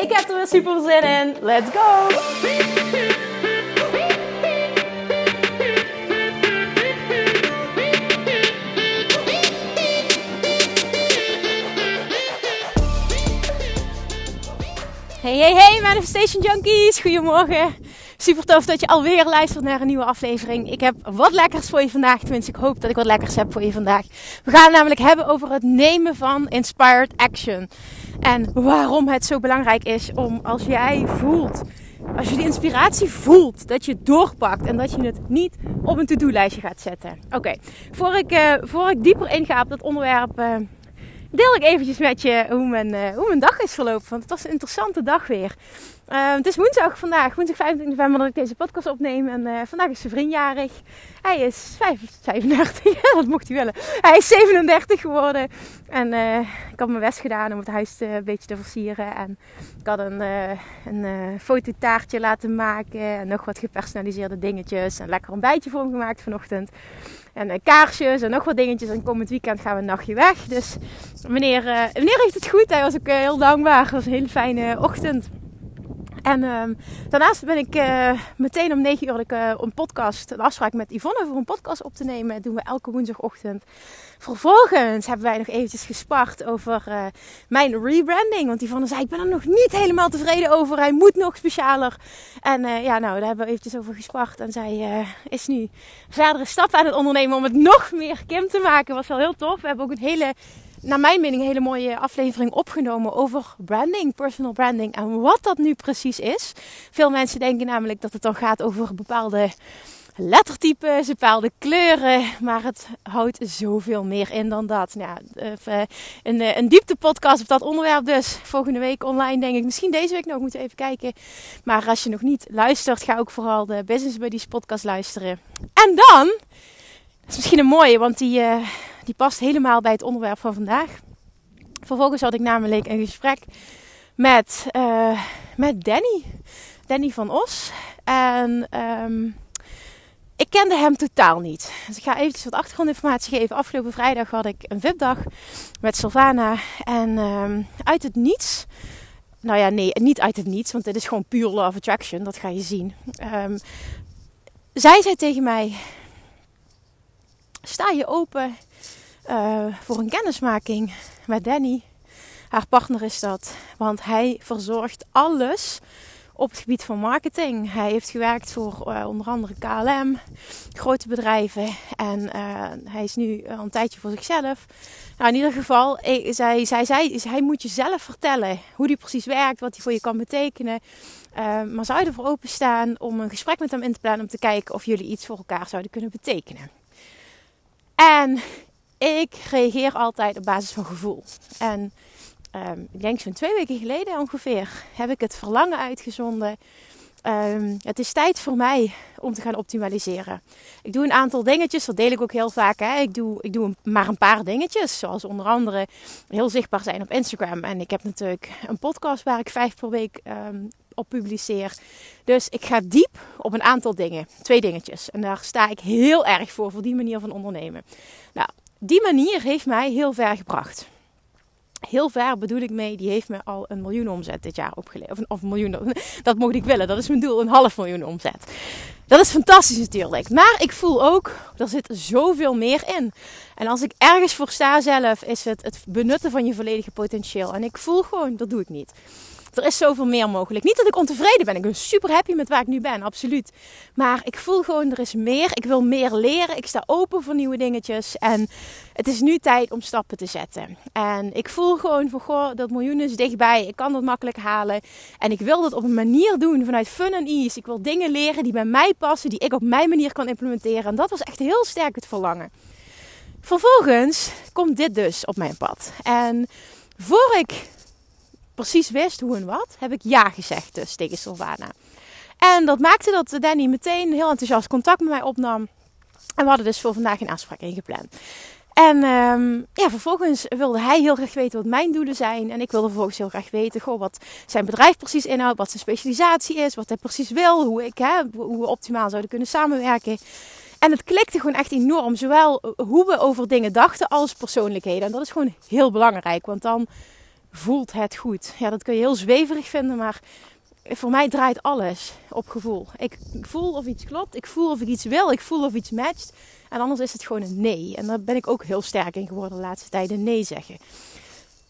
Ik heb er weer super zin in. Let's go! Hey, hey, hey, Manifestation Junkies. Goedemorgen. Super tof dat je alweer luistert naar een nieuwe aflevering. Ik heb wat lekkers voor je vandaag. Tenminste, ik hoop dat ik wat lekkers heb voor je vandaag. We gaan het namelijk hebben over het nemen van inspired action. En waarom het zo belangrijk is om als jij voelt, als je die inspiratie voelt, dat je doorpakt en dat je het niet op een to-do-lijstje gaat zetten. Oké, voor, ik, uh, voor ik dieper inga op dat onderwerp. Uh, deel ik eventjes met je hoe mijn, uh, hoe mijn dag is verlopen. Want het was een interessante dag weer. Uh, het is woensdag vandaag, woensdag 25 november, dat ik deze podcast opneem. En uh, vandaag is zijn vriendjarig. Hij is 35, dat mocht hij willen. Hij is 37 geworden. En uh, ik had mijn best gedaan om het huis een beetje te versieren. En ik had een, een fototaartje laten maken. En nog wat gepersonaliseerde dingetjes. En lekker een bijtje voor hem gemaakt vanochtend. En kaarsjes en nog wat dingetjes. En komend weekend gaan we een nachtje weg. Dus meneer, meneer heeft het goed. Hij was ook heel dankbaar. Het was een hele fijne ochtend. En um, daarnaast ben ik uh, meteen om 9 uur uh, een podcast, een afspraak met Yvonne voor een podcast op te nemen. Dat doen we elke woensdagochtend. Vervolgens hebben wij nog eventjes gespart over uh, mijn rebranding. Want Yvonne zei, ik ben er nog niet helemaal tevreden over. Hij moet nog specialer. En ja, nou, daar hebben we eventjes over gespart. En zij is nu verdere stappen aan het ondernemen om het nog meer Kim te maken. Was wel heel tof. We hebben ook een hele naar mijn mening, een hele mooie aflevering opgenomen over branding, personal branding en wat dat nu precies is. Veel mensen denken namelijk dat het dan gaat over bepaalde lettertypes, bepaalde kleuren, maar het houdt zoveel meer in dan dat. Nou, even een, een diepte-podcast op dat onderwerp dus. Volgende week online denk ik. Misschien deze week nog, moeten even kijken. Maar als je nog niet luistert, ga ook vooral de Business Buddies podcast luisteren. En dan, dat is misschien een mooie, want die... die past helemaal bij het onderwerp van vandaag. Vervolgens had ik namelijk een gesprek met, uh, met Danny. Danny van Os. En um, ik kende hem totaal niet. Dus ik ga eventjes wat achtergrondinformatie geven. Afgelopen vrijdag had ik een VIP-dag met Sylvana. En um, uit het niets... Nou ja, nee, niet uit het niets. Want dit is gewoon puur love attraction. Dat ga je zien. Um, zij zei tegen mij... Sta je open uh, voor een kennismaking met Danny. Haar partner is dat, want hij verzorgt alles op het gebied van marketing. Hij heeft gewerkt voor uh, onder andere KLM, grote bedrijven. En uh, hij is nu een tijdje voor zichzelf. Nou, in ieder geval, zij, zij zei, hij moet je zelf vertellen hoe die precies werkt, wat hij voor je kan betekenen. Maar zou je ervoor openstaan om een gesprek met hem in te plannen om te kijken of jullie iets voor elkaar zouden kunnen betekenen? En ik reageer altijd op basis van gevoel. En um, ik denk zo'n twee weken geleden ongeveer heb ik het verlangen uitgezonden. Um, het is tijd voor mij om te gaan optimaliseren. Ik doe een aantal dingetjes, dat deel ik ook heel vaak. Hè. Ik doe, ik doe maar een paar dingetjes, zoals onder andere heel zichtbaar zijn op Instagram. En ik heb natuurlijk een podcast waar ik vijf per week um, op publiceer. Dus ik ga diep op een aantal dingen. Twee dingetjes. En daar sta ik heel erg voor, voor die manier van ondernemen. Nou, die manier heeft mij heel ver gebracht. Heel ver bedoel ik mee, die heeft me al een miljoen omzet dit jaar opgeleverd. Of, of miljoen, dat mocht ik willen. Dat is mijn doel, een half miljoen omzet. Dat is fantastisch natuurlijk. Maar ik voel ook, er zit zoveel meer in. En als ik ergens voor sta zelf, is het het benutten van je volledige potentieel. En ik voel gewoon, dat doe ik niet. Er is zoveel meer mogelijk. Niet dat ik ontevreden ben. Ik ben super happy met waar ik nu ben, absoluut. Maar ik voel gewoon, er is meer. Ik wil meer leren. Ik sta open voor nieuwe dingetjes. En het is nu tijd om stappen te zetten. En ik voel gewoon van, goh, dat miljoen is dichtbij. Ik kan dat makkelijk halen. En ik wil dat op een manier doen vanuit fun en ease. Ik wil dingen leren die bij mij passen, die ik op mijn manier kan implementeren. En dat was echt heel sterk het verlangen. Vervolgens komt dit dus op mijn pad. En voor ik precies wist hoe en wat, heb ik ja gezegd dus tegen Sylvana. En dat maakte dat Danny meteen heel enthousiast contact met mij opnam. En we hadden dus voor vandaag een afspraak ingepland. En um, ja, vervolgens wilde hij heel graag weten wat mijn doelen zijn. En ik wilde vervolgens heel graag weten goh, wat zijn bedrijf precies inhoudt, wat zijn specialisatie is, wat hij precies wil, hoe, ik, hè, hoe we optimaal zouden kunnen samenwerken. En het klikte gewoon echt enorm, zowel hoe we over dingen dachten als persoonlijkheden. En dat is gewoon heel belangrijk, want dan voelt het goed. Ja, dat kun je heel zweverig vinden, maar voor mij draait alles op gevoel. Ik voel of iets klopt, ik voel of ik iets wil, ik voel of iets matcht. En anders is het gewoon een nee. En daar ben ik ook heel sterk in geworden de laatste tijden, nee zeggen.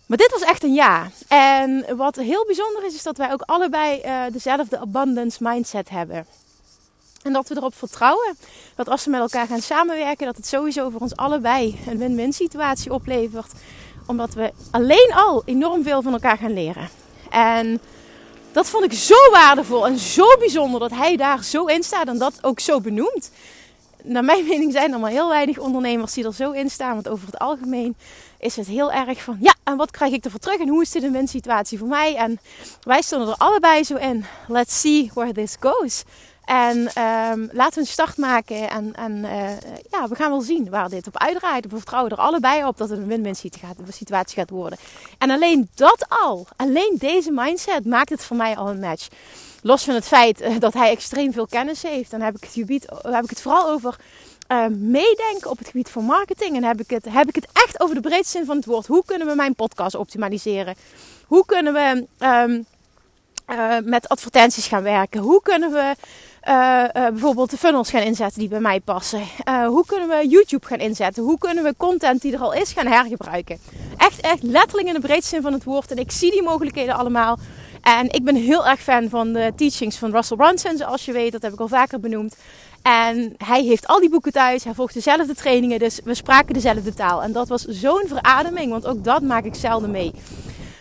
Maar dit was echt een ja. En wat heel bijzonder is, is dat wij ook allebei uh, dezelfde abundance mindset hebben. En dat we erop vertrouwen dat als we met elkaar gaan samenwerken, dat het sowieso voor ons allebei een win-win situatie oplevert. Omdat we alleen al enorm veel van elkaar gaan leren. En dat vond ik zo waardevol en zo bijzonder dat hij daar zo in staat en dat ook zo benoemt. Naar mijn mening zijn er maar heel weinig ondernemers die er zo in staan. Want over het algemeen is het heel erg van ja, en wat krijg ik ervoor terug en hoe is dit een win-situatie voor mij? En wij stonden er allebei zo in. Let's see where this goes. En um, laten we een start maken. En, en uh, ja, we gaan wel zien waar dit op uitdraait. We vertrouwen er allebei op dat het een win-win situatie gaat worden. En alleen dat al, alleen deze mindset maakt het voor mij al een match. Los van het feit uh, dat hij extreem veel kennis heeft. Dan heb ik het, gebied, heb ik het vooral over uh, meedenken op het gebied van marketing. En heb ik, het, heb ik het echt over de breedste zin van het woord. Hoe kunnen we mijn podcast optimaliseren? Hoe kunnen we um, met advertenties gaan werken? Hoe kunnen we bijvoorbeeld de funnels gaan inzetten die bij mij passen? Uh, hoe kunnen we YouTube gaan inzetten? Hoe kunnen we content die er al is gaan hergebruiken? Echt, echt letterlijk in de breedste zin van het woord. En ik zie die mogelijkheden allemaal. En ik ben heel erg fan van de teachings van Russell Brunson, zoals je weet. Dat heb ik al vaker benoemd. En hij heeft al die boeken thuis. Hij volgt dezelfde trainingen. Dus we spraken dezelfde taal. En dat was zo'n verademing, want ook dat maak ik zelden mee.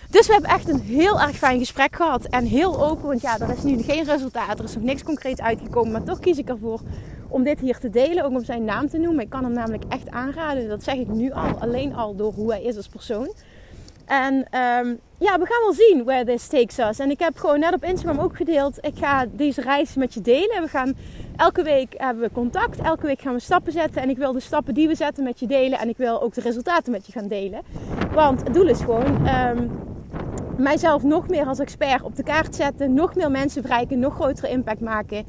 Dus we hebben echt een heel erg fijn gesprek gehad. En heel open, want ja, er is nu geen resultaat. Er is nog niks concreet uitgekomen. Maar toch kies ik ervoor om dit hier te delen. Ook om zijn naam te noemen. Ik kan hem namelijk echt aanraden. Dat zeg ik nu al. Alleen al door hoe hij is als persoon. En um, ja, we gaan wel zien where this takes us. En ik heb gewoon net op Instagram ook gedeeld. Ik ga deze reis met je delen. We gaan elke week hebben we contact. Elke week gaan we stappen zetten. En ik wil de stappen die we zetten met je delen. En ik wil ook de resultaten met je gaan delen. Want het doel is gewoon um, mijzelf nog meer als expert op de kaart zetten. Nog meer mensen bereiken. Nog grotere impact maken.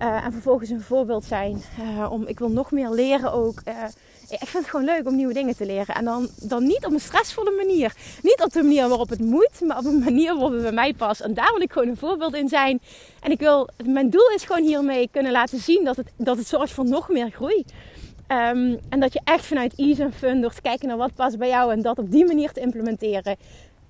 Uh, en vervolgens een voorbeeld zijn. Uh, om, ik wil nog meer leren ook. Uh, ik vind het gewoon leuk om nieuwe dingen te leren. En dan, dan niet op een stressvolle manier. Niet op de manier waarop het moet, maar op een manier waarop het bij mij past. En daar wil ik gewoon een voorbeeld in zijn. En ik wil, mijn doel is gewoon hiermee kunnen laten zien dat het, dat het zorgt voor nog meer groei. Um, en dat je echt vanuit ease en fun door te kijken naar wat past bij jou en dat op die manier te implementeren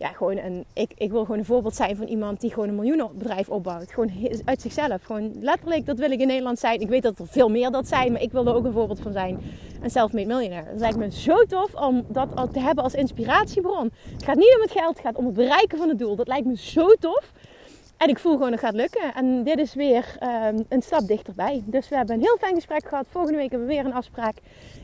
ja, gewoon een, ik, ik wil gewoon een voorbeeld zijn van iemand die gewoon een miljoenenbedrijf opbouwt. Gewoon uit zichzelf. Gewoon letterlijk, dat wil ik in Nederland zijn. Ik weet dat er veel meer dat zijn, maar ik wil er ook een voorbeeld van zijn. Een self-made millionaire. Dat lijkt me zo tof om dat te hebben als inspiratiebron. Het gaat niet om het geld, het gaat om het bereiken van het doel. Dat lijkt me zo tof. En ik voel gewoon dat gaat lukken. En dit is weer um, een stap dichterbij. Dus we hebben een heel fijn gesprek gehad. Volgende week hebben we weer een afspraak.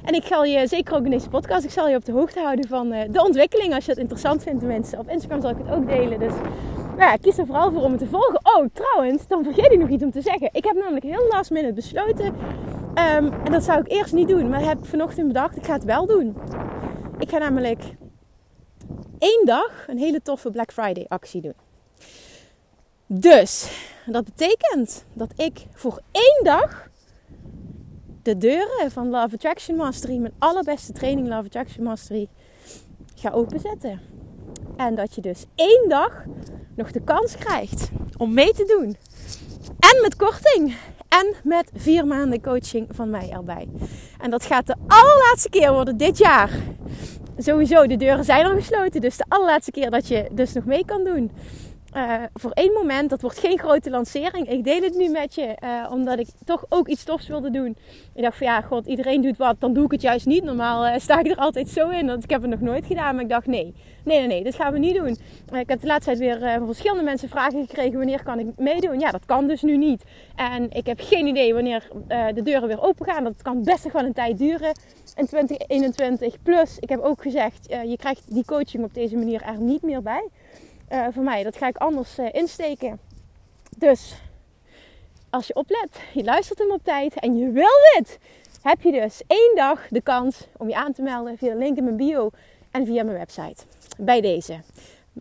En ik zal je, zeker ook in deze podcast, ik zal je op de hoogte houden van uh, de ontwikkeling. Als je het interessant vindt, mensen. Op Instagram zal ik het ook delen. Dus nou ja, kies er vooral voor om het te volgen. Oh, trouwens, dan vergeet ik nog iets om te zeggen. Ik heb namelijk heel last minute besloten. Um, en dat zou ik eerst niet doen. Maar heb vanochtend bedacht, ik ga het wel doen. Ik ga namelijk één dag een hele toffe Black Friday actie doen. Dus dat betekent dat ik voor één dag de deuren van Love Attraction Mastery, mijn allerbeste training Love Attraction Mastery, ga openzetten. En dat je dus één dag nog de kans krijgt om mee te doen. En met korting. En met vier maanden coaching van mij erbij. En dat gaat de allerlaatste keer worden dit jaar. Sowieso, de deuren zijn al gesloten. Dus de allerlaatste keer dat je dus nog mee kan doen. Uh, voor één moment, dat wordt geen grote lancering. Ik deel het nu met je, uh, omdat ik toch ook iets tofs wilde doen. Ik dacht van ja, god, iedereen doet wat, dan doe ik het juist niet. Normaal uh, sta ik er altijd zo in, want ik heb het nog nooit gedaan. Maar ik dacht nee, nee, nee, nee dit gaan we niet doen. ik heb de laatste tijd weer van verschillende mensen vragen gekregen, wanneer kan ik meedoen? Ja, dat kan dus nu niet. En ik heb geen idee wanneer de deuren weer open gaan. Dat kan best nog wel een tijd duren in 2021. Plus, ik heb ook gezegd, je krijgt die coaching op deze manier er niet meer bij. Uh, voor mij. Dat ga ik anders uh, insteken. Dus als je oplet, je luistert hem op tijd en je wil dit, heb je dus één dag de kans om je aan te melden via de link in mijn bio en via mijn website. Bij deze.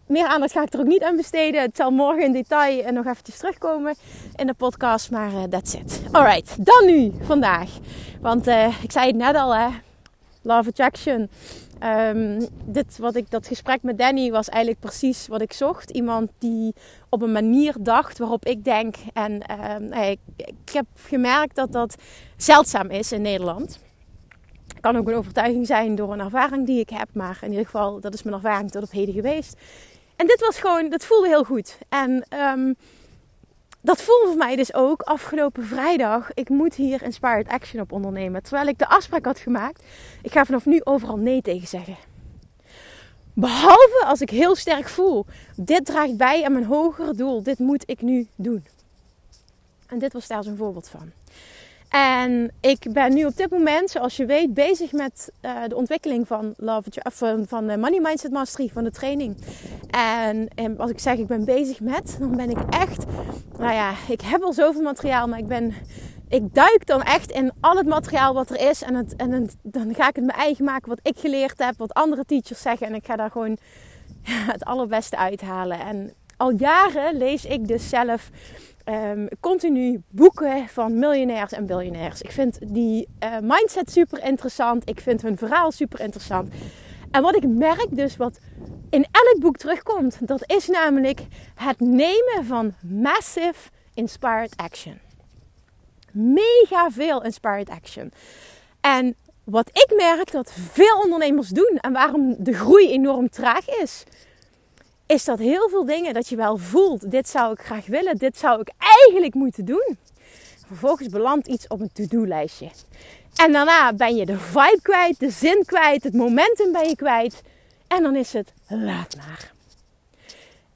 Meer aandacht ga ik er ook niet aan besteden. Het zal morgen in detail en nog eventjes terugkomen in de podcast. Maar uh, that's it. Alright, dan nu, vandaag. Want ik zei het net al, hè. Love Attraction. Um, dit, wat ik, dat gesprek met Danny was eigenlijk precies wat ik zocht. Iemand die op een manier dacht waarop ik denk. En um, ik, ik heb gemerkt dat dat zeldzaam is in Nederland kan ook een overtuiging zijn door een ervaring die ik heb. Maar in ieder geval, dat is mijn ervaring tot op heden geweest. En dit was gewoon, dat voelde heel goed. En um, dat voelde voor mij dus ook afgelopen vrijdag. Ik moet hier inspired action op ondernemen. Terwijl ik de afspraak had gemaakt. Ik ga vanaf nu overal nee tegen zeggen. Behalve als ik heel sterk voel. Dit draagt bij aan mijn hogere doel. Dit moet ik nu doen. En dit was daar zo'n voorbeeld van. En ik ben nu op dit moment, zoals je weet, bezig met uh, de ontwikkeling van, Love, van, van de Money Mindset Mastery, van de training. En, en, als ik zeg ik ben bezig met, dan ben ik echt, nou ja, ik heb al zoveel materiaal, maar ik ben, ik duik dan echt in al het materiaal wat er is. En, het, en dan ga ik het mijn eigen maken, wat ik geleerd heb, wat andere teachers zeggen. En ik ga daar gewoon het allerbeste uithalen. En al jaren lees ik dus zelf um, continu boeken van miljonairs en biljonairs. Ik vind die uh, mindset super interessant. Ik vind hun verhaal super interessant. En wat ik merk dus, wat in elk boek terugkomt, dat is namelijk het nemen van massive inspired action. Mega veel inspired action. En wat ik merk dat veel ondernemers doen en waarom de groei enorm traag is, is dat heel veel dingen dat je wel voelt. Dit zou ik graag willen, dit zou ik eigenlijk moeten doen. Vervolgens belandt iets op een to-do-lijstje. En daarna ben je de vibe kwijt, de zin kwijt, het momentum ben je kwijt. En dan is het laat maar.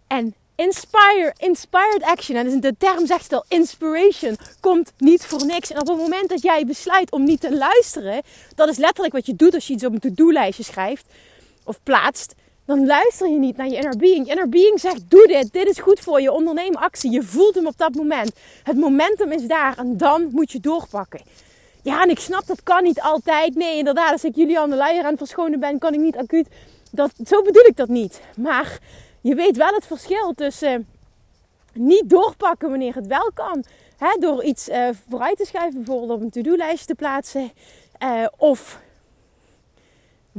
En inspire, inspired action, en de term zegt al, inspiration, komt niet voor niks. En op het moment dat jij besluit om niet te luisteren, dat is letterlijk wat je doet als je iets op een to-do-lijstje schrijft of plaatst dan luister je niet naar je inner being. Inner being zegt: doe dit, dit is goed voor je, onderneem actie. Je voelt hem op dat moment. Het momentum is daar en dan moet je doorpakken. Ja, en ik snap dat kan niet altijd. Nee, inderdaad, als ik jullie aan de Leier aan het verschonen ben, kan ik niet acuut. Dat, zo bedoel ik dat niet. Maar je weet wel het verschil tussen niet doorpakken wanneer het wel kan. Hè, door iets uh, vooruit te schuiven, bijvoorbeeld op een to-do-lijstje te plaatsen. Uh, of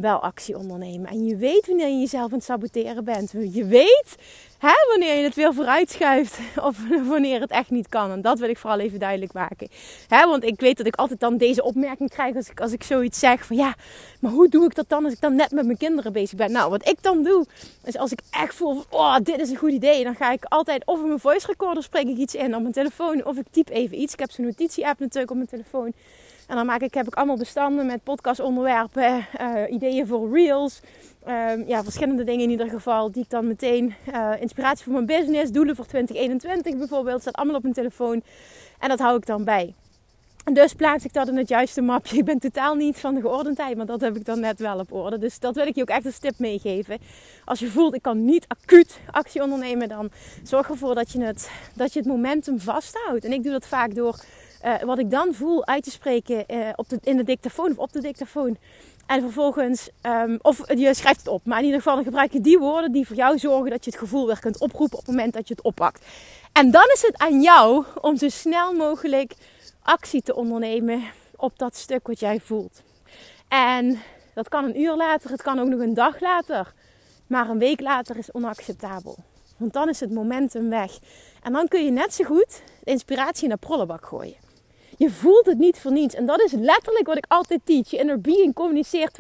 wel actie ondernemen. En je weet wanneer je jezelf aan het saboteren bent. Je weet hè, wanneer je het weer vooruitschuift of wanneer het echt niet kan. En dat wil ik vooral even duidelijk maken. Hè, want ik weet dat ik altijd dan deze opmerking krijg als ik, als ik zoiets zeg van ja, maar hoe doe ik dat dan als ik dan net met mijn kinderen bezig ben? Nou, wat ik dan doe, is als ik echt voel oh, dit is een goed idee. Dan ga ik altijd of in mijn voice recorder spreek ik iets in op mijn telefoon of ik typ even iets. Ik heb zo'n notitie app natuurlijk op mijn telefoon. En dan maak ik, heb ik allemaal bestanden met podcastonderwerpen, uh, ideeën voor reels. Uh, ja, verschillende dingen in ieder geval. Die ik dan meteen, uh, inspiratie voor mijn business, doelen voor 2021 bijvoorbeeld, staat allemaal op mijn telefoon. En dat hou ik dan bij. Dus plaats ik dat in het juiste mapje. Ik ben totaal niet van de geordendheid, maar dat heb ik dan net wel op orde. Dus dat wil ik je ook echt als tip meegeven. Als je voelt, ik kan niet acuut actie ondernemen, dan zorg ervoor dat je het, dat je het momentum vasthoudt. En ik doe dat vaak door uh, wat ik dan voel uit te spreken uh, op de, in de dictafoon of op de dictafoon. En vervolgens, um, of je schrijft het op, maar in ieder geval gebruik je die woorden die voor jou zorgen dat je het gevoel weer kunt oproepen op het moment dat je het oppakt. En dan is het aan jou om zo snel mogelijk actie te ondernemen op dat stuk wat jij voelt. En dat kan een uur later, het kan ook nog een dag later. Maar een week later is onacceptabel. Want dan is het momentum weg. En dan kun je net zo goed de inspiratie in de prullenbak gooien. Je voelt het niet voor niets. En dat is letterlijk wat ik altijd teach. Je inner being communiceert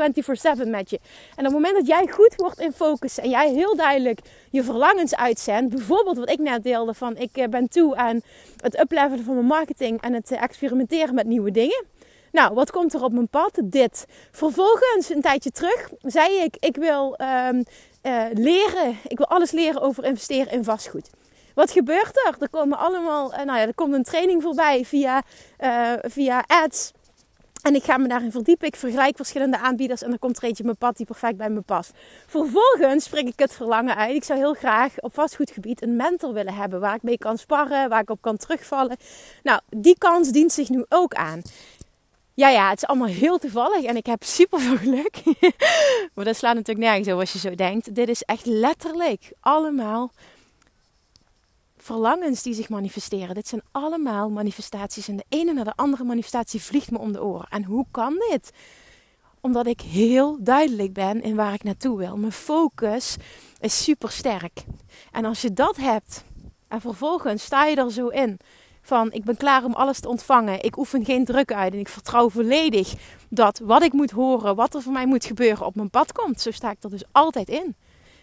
24-7 met je. En op het moment dat jij goed wordt in focus en jij heel duidelijk je verlangens uitzendt. Bijvoorbeeld wat ik net deelde van ik eh, ben toe aan het uplevelen van mijn marketing en het eh, experimenteren met nieuwe dingen. Nou, wat komt er op mijn pad? Dit. Vervolgens, een tijdje terug, zei ik: Ik wil um, uh, leren. Ik wil alles leren over investeren in vastgoed. Wat gebeurt er? Er komen allemaal, uh, nou ja, er komt een training voorbij via, uh, via ads. En ik ga me daarin verdiepen. Ik vergelijk verschillende aanbieders en er komt er eentje mijn pad die perfect bij me past. Vervolgens spreek ik het verlangen uit. Ik zou heel graag op vastgoedgebied een mentor willen hebben waar ik mee kan sparren, waar ik op kan terugvallen. Nou, die kans dient zich nu ook aan. Ja, ja, het is allemaal heel toevallig en ik heb super veel geluk. maar dat slaat natuurlijk nergens over als je zo denkt. Dit is echt letterlijk allemaal verlangens die zich manifesteren. Dit zijn allemaal manifestaties. En de ene na de andere manifestatie vliegt me om de oren. En hoe kan dit? Omdat ik heel duidelijk ben in waar ik naartoe wil. Mijn focus is super sterk. En als je dat hebt en vervolgens sta je er zo in van ik ben klaar om alles te ontvangen. Ik oefen geen druk uit en ik vertrouw volledig dat wat ik moet horen, wat er voor mij moet gebeuren, op mijn pad komt. Zo sta ik er dus altijd in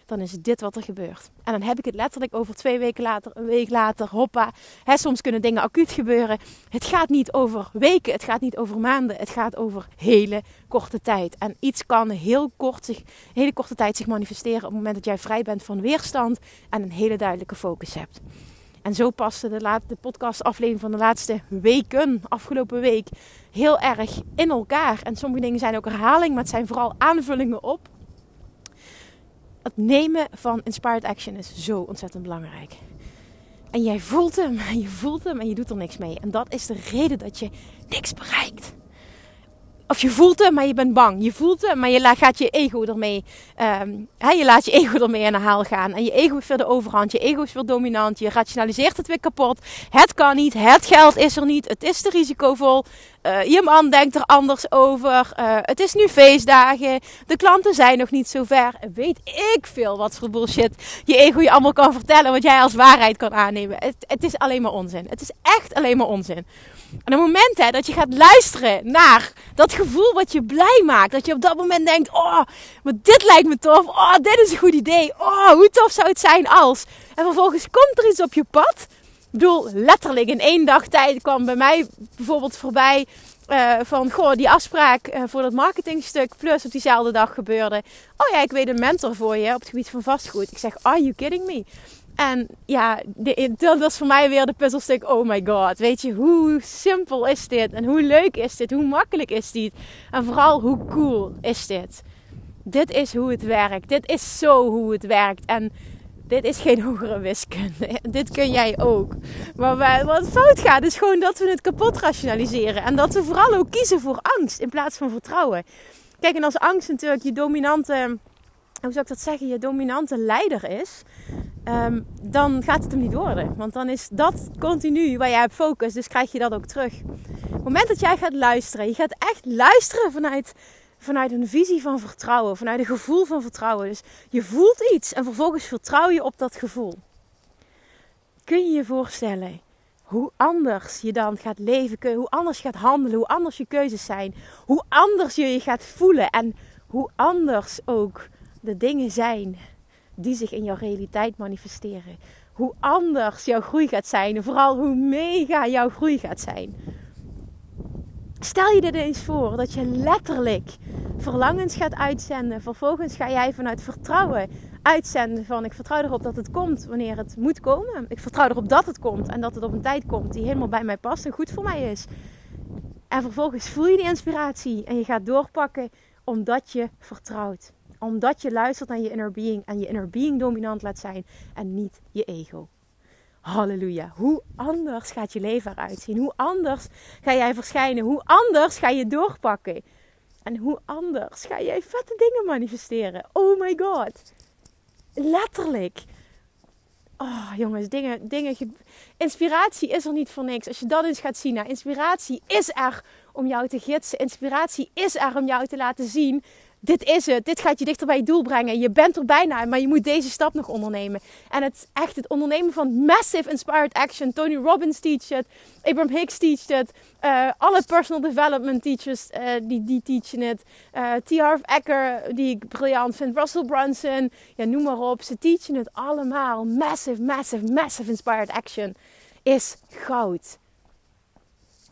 dan is dit wat er gebeurt. En dan heb ik het letterlijk over twee weken later, een week later, hoppa. Soms kunnen dingen acuut gebeuren. Het gaat niet over weken, het gaat niet over maanden, het gaat over hele korte tijd. En iets kan heel kort zich, hele korte tijd zich manifesteren op het moment dat jij vrij bent van weerstand en een hele duidelijke focus hebt. En zo paste de, de podcastaflevering van de laatste weken, afgelopen week, heel erg in elkaar. En sommige dingen zijn ook herhaling, maar het zijn vooral aanvullingen op het nemen van inspired action is zo ontzettend belangrijk. En jij voelt hem, je voelt hem en je doet er niks mee. En dat is de reden dat je niks bereikt. Of je voelt hem, maar je bent bang. Je voelt hem, maar je gaat je ego ermee. Um, je laat je ego ermee aan de haal gaan. En je ego is weer de overhand. Je ego is weer dominant. Je rationaliseert het weer kapot. Het kan niet. Het geld is er niet. Het is te risicovol. Uh, je man denkt er anders over. Uh, het is nu feestdagen. De klanten zijn nog niet zo ver. Weet ik veel wat voor bullshit je ego je allemaal kan vertellen. Wat jij als waarheid kan aannemen. Het, het is alleen maar onzin. Het is echt alleen maar onzin. En op het moment hè, dat je gaat luisteren naar dat gevoel wat je blij maakt. Dat je op dat moment denkt, oh, maar dit lijkt me tof. Oh, dit is een goed idee. Oh, hoe tof zou het zijn als. En vervolgens komt er iets op je pad. Ik bedoel, letterlijk in één dag tijd kwam bij mij bijvoorbeeld voorbij... Uh, van, goh, die afspraak uh, voor dat marketingstuk plus op diezelfde dag gebeurde. Oh ja, ik weet een mentor voor je op het gebied van vastgoed. Ik zeg, are you kidding me? En ja, dat was voor mij weer de puzzelstuk. Oh my god, weet je, hoe simpel is dit? En hoe leuk is dit? Hoe makkelijk is dit? En vooral, hoe cool is dit? Dit is hoe het werkt. Dit is zo hoe het werkt. En dit is geen hogere wiskunde. Dit kun jij ook. Maar wat fout gaat, is gewoon dat we het kapot rationaliseren. En dat we vooral ook kiezen voor angst in plaats van vertrouwen. Kijk, en als angst natuurlijk je dominante hoe zou ik dat zeggen, je dominante leider is, um, dan gaat het hem niet worden. Want dan is dat continu waar jij op focust, dus krijg je dat ook terug. Op het moment dat jij gaat luisteren, je gaat echt luisteren vanuit, vanuit een visie van vertrouwen, vanuit een gevoel van vertrouwen. Dus je voelt iets en vervolgens vertrouw je op dat gevoel. Kun je je voorstellen hoe anders je dan gaat leven, hoe anders gaat handelen, hoe anders je keuzes zijn, hoe anders je je gaat voelen en hoe anders ook de dingen zijn die zich in jouw realiteit manifesteren. Hoe anders jouw groei gaat zijn. En vooral hoe mega jouw groei gaat zijn. Stel je dit eens voor dat je letterlijk verlangens gaat uitzenden. Vervolgens ga jij vanuit vertrouwen uitzenden van ik vertrouw erop dat het komt wanneer het moet komen. Ik vertrouw erop dat het komt en dat het op een tijd komt die helemaal bij mij past en goed voor mij is. En vervolgens voel je die inspiratie en je gaat doorpakken omdat je vertrouwt omdat je luistert naar je inner being en je inner being dominant laat zijn en niet je ego. Halleluja. Hoe anders gaat je leven eruit zien? Hoe anders ga jij verschijnen? Hoe anders ga je doorpakken? En hoe anders ga jij vette dingen manifesteren? Oh my god. Letterlijk. Oh jongens, dingen, dingen. Inspiratie is er niet voor niks. Als je dat eens gaat zien, nou, inspiratie is er om jou te gidsen. Inspiratie is er om jou te laten zien dit is het. Dit gaat je dichter bij je doel brengen. Je bent er bijna, maar je moet deze stap nog ondernemen. En het echt het ondernemen van massive inspired action. Tony Robbins teacht het. Abraham Hicks teacht het. Uh, alle personal development teachers uh, die, die teachen het. Uh, T. Harv Eker, die ik briljant vind. Russell Brunson. Ja, noem maar op. Ze teachen het allemaal. Massive, massive, massive inspired action is goud.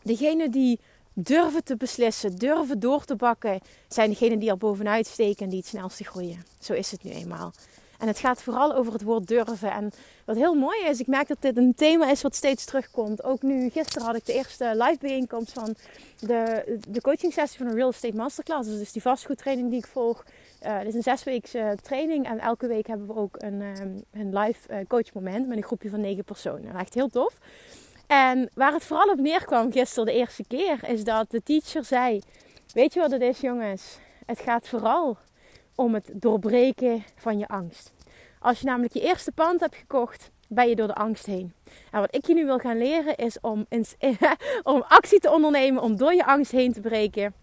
Degene die durven te beslissen, durven door te bakken, zijn degenen die er bovenuit steken en die het snelste groeien. Zo is het nu eenmaal. En het gaat vooral over het woord durven. En wat heel mooi is, ik merk dat dit een thema is wat steeds terugkomt. Ook nu, gisteren had ik de eerste live bijeenkomst van de, de coaching sessie van een Real Estate Masterclass. Dus die vastgoedtraining die ik volg. Uh, dit is een zesweekse training en elke week hebben we ook een, um, een live uh, coachmoment met een groepje van negen personen. Echt heel tof. En waar het vooral op neerkwam gisteren de eerste keer, is dat de teacher zei: Weet je wat het is, jongens? Het gaat vooral om het doorbreken van je angst. Als je namelijk je eerste pand hebt gekocht, ben je door de angst heen. En wat ik je nu wil gaan leren is om, om actie te ondernemen om door je angst heen te breken.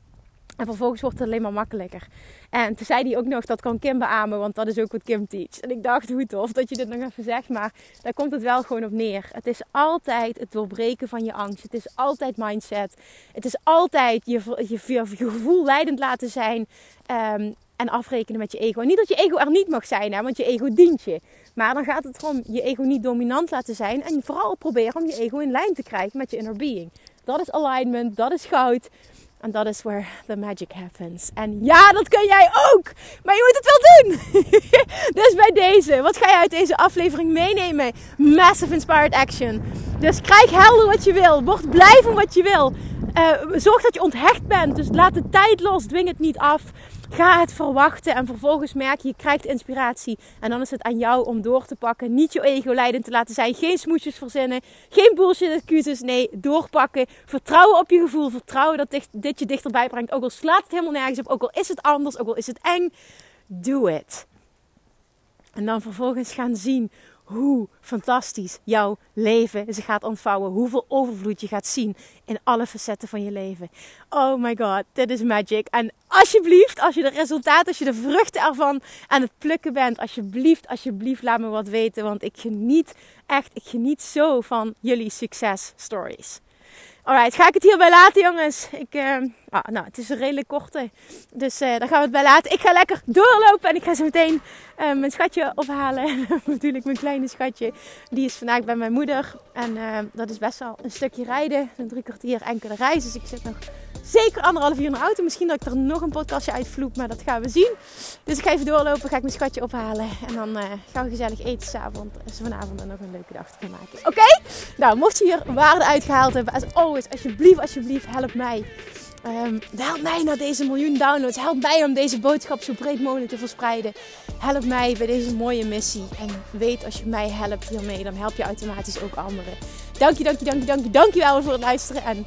En vervolgens wordt het alleen maar makkelijker. En toen zei hij ook nog, dat kan Kim beamen, want dat is ook wat Kim teach. En ik dacht, hoe tof dat je dit nog even zegt, maar daar komt het wel gewoon op neer. Het is altijd het doorbreken van je angst. Het is altijd mindset. Het is altijd je, je, gevoel leidend laten zijn ehm, en afrekenen met je ego. En niet dat je ego er niet mag zijn, hè, want je ego dient je. Maar dan gaat het erom je ego niet dominant laten zijn. En vooral proberen om je ego in lijn te krijgen met je inner being. Dat is alignment, dat is goud. En dat is where the magic happens. En ja, dat kun jij ook. Maar je moet het wel doen. dus bij deze, wat ga je uit deze aflevering meenemen? Massive Inspired Action. Dus krijg helder wat je wil. Word blij van wat je wil. Uh, zorg dat je onthecht bent. Dus laat de tijd los. Dwing het niet af. Ga het verwachten en vervolgens merk je, je krijgt inspiratie. En dan is het aan jou om door te pakken. Niet je ego leidend te laten zijn. Geen smoesjes verzinnen. Geen bullshit excuses. Nee, doorpakken. Vertrouwen op je gevoel. Vertrouwen dat dit, dit je dichterbij brengt. Ook al slaat het helemaal nergens op. Ook al is het anders. Ook al is het eng. Do it. En dan vervolgens gaan zien hoe fantastisch jouw leven zich gaat ontvouwen. Hoeveel overvloed je gaat zien in alle facetten van je leven. Oh my god, dit is magic. En alsjeblieft, als je de resultaten, als je de vruchten ervan aan het plukken bent, alsjeblieft, alsjeblieft, laat me wat weten. Want ik geniet echt, ik geniet zo van jullie success stories. Alright, ga ik het hierbij laten, jongens. Ik, uh, ah, nou, het is een redelijk korte. Dus uh, daar gaan we het bij laten. Ik ga lekker doorlopen en ik ga zo meteen uh, mijn schatje ophalen. Natuurlijk mijn kleine schatje. Die is vandaag bij mijn moeder. En dat is best wel een stukje rijden. Een drie kwartier enkele reis. Dus ik zit nog zeker anderhalf uur in de auto. Misschien dat ik er nog een podcastje uitvloep, maar dat gaan we zien. Dus ik ga even doorlopen, ga ik mijn schatje ophalen. En dan uh, gaan we gezellig eten s'avond. Dus vanavond er nog een leuke dag te maken. Oké? Nou, mocht je hier waarde uitgehaald hebben, als always, alsjeblieft, alsjeblieft, help mij. Um, help mij naar deze miljoen downloads. Help mij om deze boodschap zo breed mogelijk te verspreiden. Help mij bij deze mooie missie. En weet, als je mij helpt hiermee, dan help je automatisch ook anderen. Dank je, dank je, dank je, dank je wel voor het luisteren. En